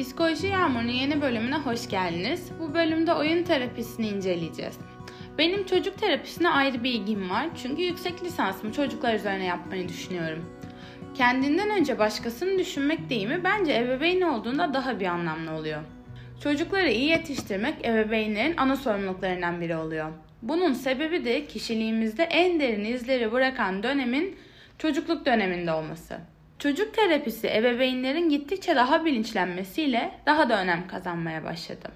Psikoloji Yağmur'un yeni bölümüne hoş geldiniz. Bu bölümde oyun terapisini inceleyeceğiz. Benim çocuk terapisine ayrı bir ilgim var çünkü yüksek lisansımı çocuklar üzerine yapmayı düşünüyorum. Kendinden önce başkasını düşünmek deyimi bence ebeveyn olduğunda daha bir anlamlı oluyor. Çocukları iyi yetiştirmek ebeveynlerin ana sorumluluklarından biri oluyor. Bunun sebebi de kişiliğimizde en derin izleri bırakan dönemin çocukluk döneminde olması. Çocuk terapisi ebeveynlerin gittikçe daha bilinçlenmesiyle daha da önem kazanmaya başladı.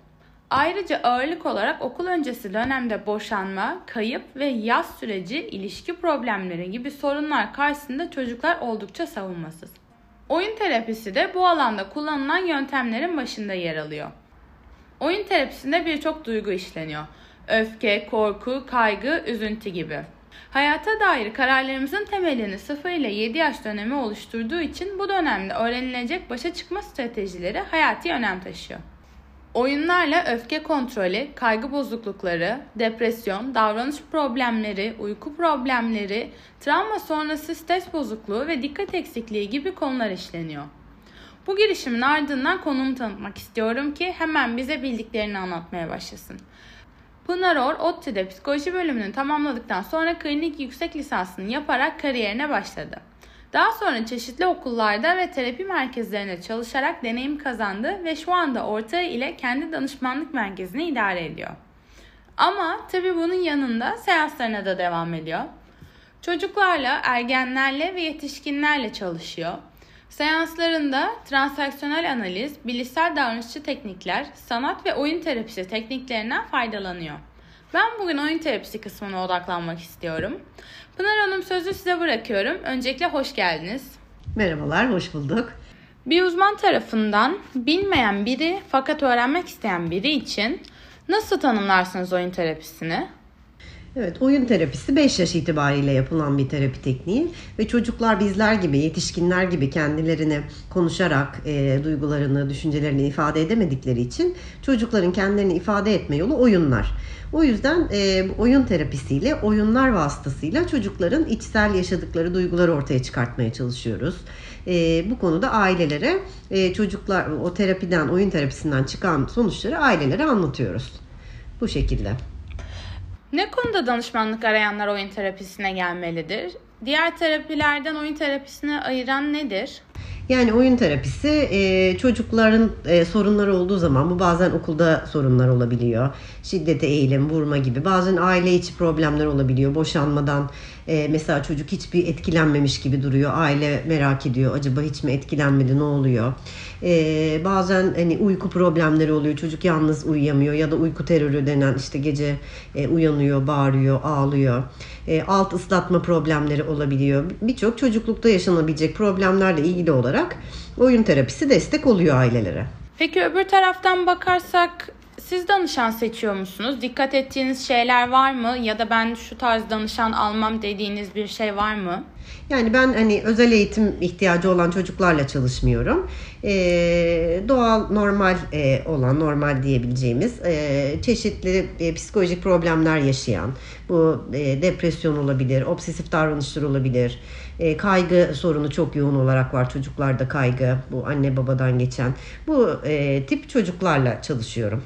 Ayrıca ağırlık olarak okul öncesi dönemde boşanma, kayıp ve yaz süreci, ilişki problemleri gibi sorunlar karşısında çocuklar oldukça savunmasız. Oyun terapisi de bu alanda kullanılan yöntemlerin başında yer alıyor. Oyun terapisinde birçok duygu işleniyor. Öfke, korku, kaygı, üzüntü gibi. Hayata dair kararlarımızın temelini 0 ile 7 yaş dönemi oluşturduğu için bu dönemde öğrenilecek başa çıkma stratejileri hayati önem taşıyor. Oyunlarla öfke kontrolü, kaygı bozuklukları, depresyon, davranış problemleri, uyku problemleri, travma sonrası stres bozukluğu ve dikkat eksikliği gibi konular işleniyor. Bu girişimin ardından konumu tanıtmak istiyorum ki hemen bize bildiklerini anlatmaya başlasın. Pınar Or, ODTÜ'de psikoloji bölümünü tamamladıktan sonra klinik yüksek lisansını yaparak kariyerine başladı. Daha sonra çeşitli okullarda ve terapi merkezlerinde çalışarak deneyim kazandı ve şu anda ortağı ile kendi danışmanlık merkezini idare ediyor. Ama tabi bunun yanında seanslarına da devam ediyor. Çocuklarla, ergenlerle ve yetişkinlerle çalışıyor. Seanslarında transaksiyonel analiz, bilişsel davranışçı teknikler, sanat ve oyun terapisi tekniklerinden faydalanıyor. Ben bugün oyun terapisi kısmına odaklanmak istiyorum. Pınar Hanım sözü size bırakıyorum. Öncelikle hoş geldiniz. Merhabalar, hoş bulduk. Bir uzman tarafından bilmeyen biri fakat öğrenmek isteyen biri için nasıl tanımlarsınız oyun terapisini? Evet, oyun terapisi 5 yaş itibariyle yapılan bir terapi tekniği ve çocuklar bizler gibi, yetişkinler gibi kendilerini konuşarak e, duygularını, düşüncelerini ifade edemedikleri için çocukların kendilerini ifade etme yolu oyunlar. O yüzden e, oyun terapisiyle, oyunlar vasıtasıyla çocukların içsel yaşadıkları duyguları ortaya çıkartmaya çalışıyoruz. E, bu konuda ailelere e, çocuklar o terapiden, oyun terapisinden çıkan sonuçları ailelere anlatıyoruz. Bu şekilde. Ne konuda danışmanlık arayanlar oyun terapisine gelmelidir? Diğer terapilerden oyun terapisini ayıran nedir? Yani oyun terapisi e, çocukların e, sorunları olduğu zaman bu bazen okulda sorunlar olabiliyor. Şiddete eğilim, vurma gibi. Bazen aile içi problemler olabiliyor. Boşanmadan e, mesela çocuk hiçbir etkilenmemiş gibi duruyor. Aile merak ediyor. Acaba hiç mi etkilenmedi ne oluyor? E, bazen hani uyku problemleri oluyor. Çocuk yalnız uyuyamıyor ya da uyku terörü denen işte gece e, uyanıyor, bağırıyor, ağlıyor. E, alt ıslatma problemleri olabiliyor. Birçok çocuklukta yaşanabilecek problemlerle ilgili olarak oyun terapisi destek oluyor ailelere. Peki öbür taraftan bakarsak siz danışan seçiyor musunuz? Dikkat ettiğiniz şeyler var mı? Ya da ben şu tarz danışan almam dediğiniz bir şey var mı? Yani ben hani özel eğitim ihtiyacı olan çocuklarla çalışmıyorum. Ee, doğal, normal e, olan, normal diyebileceğimiz e, çeşitli e, psikolojik problemler yaşayan, bu e, depresyon olabilir, obsesif davranışlar olabilir, e, kaygı sorunu çok yoğun olarak var çocuklarda kaygı, bu anne babadan geçen. Bu e, tip çocuklarla çalışıyorum.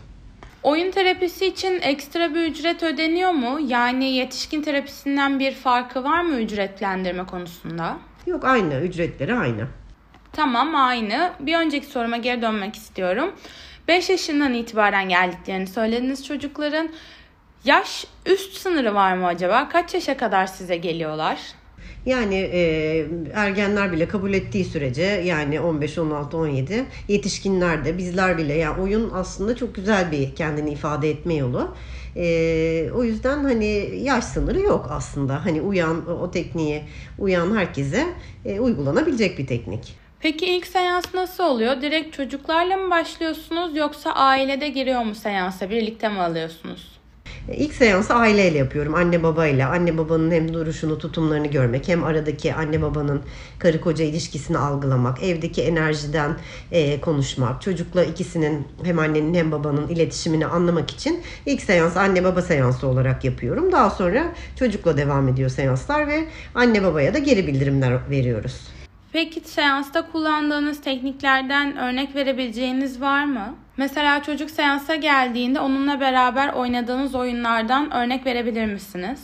Oyun terapisi için ekstra bir ücret ödeniyor mu? Yani yetişkin terapisinden bir farkı var mı ücretlendirme konusunda? Yok aynı, ücretleri aynı. Tamam aynı. Bir önceki soruma geri dönmek istiyorum. 5 yaşından itibaren geldiklerini söylediniz çocukların. Yaş üst sınırı var mı acaba? Kaç yaşa kadar size geliyorlar? Yani e, ergenler bile kabul ettiği sürece yani 15, 16, 17 yetişkinler de bizler bile yani oyun aslında çok güzel bir kendini ifade etme yolu. E, o yüzden hani yaş sınırı yok aslında. Hani uyan o tekniğe uyan herkese e, uygulanabilecek bir teknik. Peki ilk seans nasıl oluyor? Direkt çocuklarla mı başlıyorsunuz yoksa ailede giriyor mu seansa? Birlikte mi alıyorsunuz? İlk seansı aileyle yapıyorum. Anne babayla. Anne babanın hem duruşunu, tutumlarını görmek, hem aradaki anne babanın karı koca ilişkisini algılamak, evdeki enerjiden e, konuşmak, çocukla ikisinin hem annenin hem babanın iletişimini anlamak için ilk seans anne baba seansı olarak yapıyorum. Daha sonra çocukla devam ediyor seanslar ve anne babaya da geri bildirimler veriyoruz. Peki seansta kullandığınız tekniklerden örnek verebileceğiniz var mı? Mesela çocuk seansa geldiğinde onunla beraber oynadığınız oyunlardan örnek verebilir misiniz?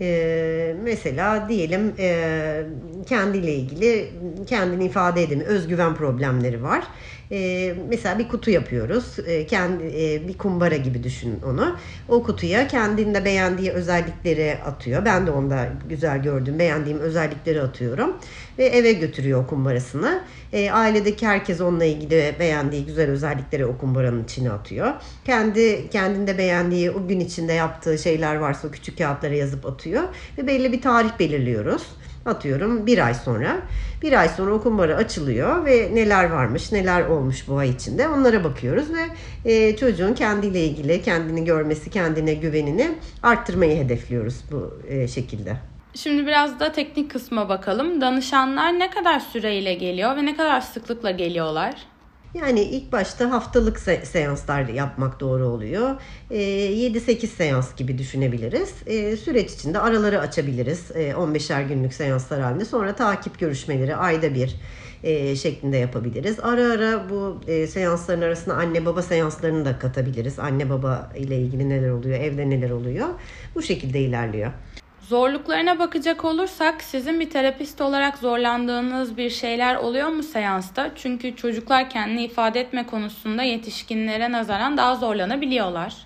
Ee, mesela diyelim e, kendiyle ilgili kendini ifade edemi, özgüven problemleri var. Ee, mesela bir kutu yapıyoruz. Ee, kendi e, bir kumbara gibi düşünün onu. O kutuya kendinde beğendiği özellikleri atıyor. Ben de onda güzel gördüğüm, beğendiğim özellikleri atıyorum ve eve götürüyor kumbarasını. E, ailedeki herkes onunla ilgili beğendiği güzel özellikleri o kumbaranın içine atıyor. Kendi kendinde beğendiği o gün içinde yaptığı şeyler varsa o küçük kağıtlara yazıp atıyor ve belli bir tarih belirliyoruz atıyorum bir ay sonra. Bir ay sonra o kumbara açılıyor ve neler varmış, neler olmuş bu ay içinde onlara bakıyoruz ve e, çocuğun kendiyle ilgili kendini görmesi, kendine güvenini arttırmayı hedefliyoruz bu e, şekilde. Şimdi biraz da teknik kısma bakalım. Danışanlar ne kadar süreyle geliyor ve ne kadar sıklıkla geliyorlar? Yani ilk başta haftalık se- seanslar yapmak doğru oluyor. E, 7-8 seans gibi düşünebiliriz. E, süreç içinde araları açabiliriz. E, 15'er günlük seanslar halinde. Sonra takip görüşmeleri ayda bir e, şeklinde yapabiliriz. Ara ara bu e, seansların arasına anne baba seanslarını da katabiliriz. Anne baba ile ilgili neler oluyor, evde neler oluyor. Bu şekilde ilerliyor. Zorluklarına bakacak olursak sizin bir terapist olarak zorlandığınız bir şeyler oluyor mu seansta? Çünkü çocuklar kendini ifade etme konusunda yetişkinlere nazaran daha zorlanabiliyorlar.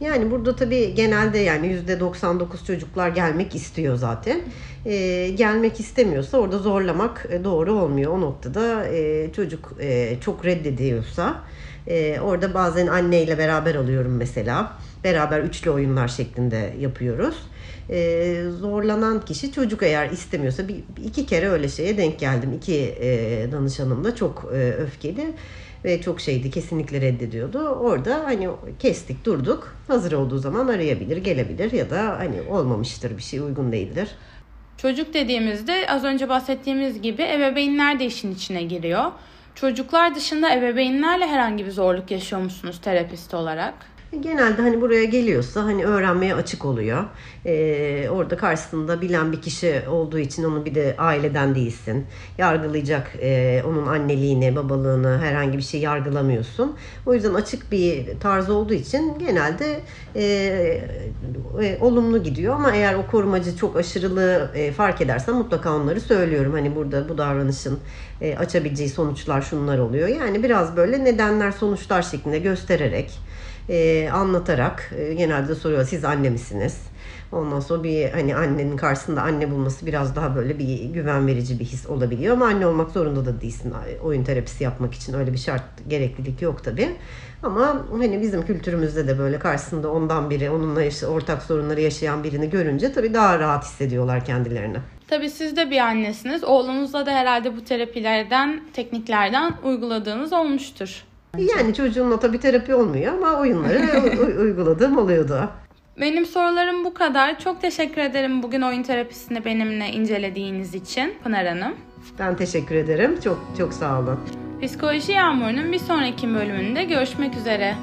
Yani burada tabii genelde yani %99 çocuklar gelmek istiyor zaten. Ee, gelmek istemiyorsa orada zorlamak e, doğru olmuyor. O noktada e, çocuk e, çok reddediyorsa e, orada bazen anneyle beraber alıyorum mesela. Beraber üçlü oyunlar şeklinde yapıyoruz. E, zorlanan kişi çocuk eğer istemiyorsa bir, iki kere öyle şeye denk geldim. İki e, danışanımla çok e, öfkeli ve çok şeydi kesinlikle reddediyordu. Orada hani kestik durduk. Hazır olduğu zaman arayabilir, gelebilir ya da hani olmamıştır bir şey uygun değildir. Çocuk dediğimizde az önce bahsettiğimiz gibi ebeveynler de işin içine giriyor. Çocuklar dışında ebeveynlerle herhangi bir zorluk yaşıyor musunuz terapist olarak? Genelde hani buraya geliyorsa hani öğrenmeye açık oluyor. Ee, orada karşısında bilen bir kişi olduğu için onu bir de aileden değilsin. Yargılayacak e, onun anneliğini, babalığını herhangi bir şey yargılamıyorsun. O yüzden açık bir tarz olduğu için genelde e, e, olumlu gidiyor. Ama eğer o korumacı çok aşırılığı e, fark edersen mutlaka onları söylüyorum. Hani burada bu davranışın e, açabileceği sonuçlar şunlar oluyor. Yani biraz böyle nedenler sonuçlar şeklinde göstererek e, anlatarak e, genelde soruyor siz anne misiniz? Ondan sonra bir hani annenin karşısında anne bulması biraz daha böyle bir güven verici bir his olabiliyor ama anne olmak zorunda da değilsin. Oyun terapisi yapmak için öyle bir şart gereklilik yok tabi. Ama hani bizim kültürümüzde de böyle karşısında ondan biri, onunla işte ortak sorunları yaşayan birini görünce tabii daha rahat hissediyorlar kendilerini. Tabii siz de bir annesiniz. Oğlunuzla da herhalde bu terapilerden, tekniklerden uyguladığınız olmuştur. Yani çocuğumla tabii terapi olmuyor ama oyunları uyguladığım oluyordu. Benim sorularım bu kadar. Çok teşekkür ederim bugün oyun terapisini benimle incelediğiniz için Pınar Hanım. Ben teşekkür ederim. Çok çok sağ olun. Psikoloji Yağmuru'nun bir sonraki bölümünde görüşmek üzere.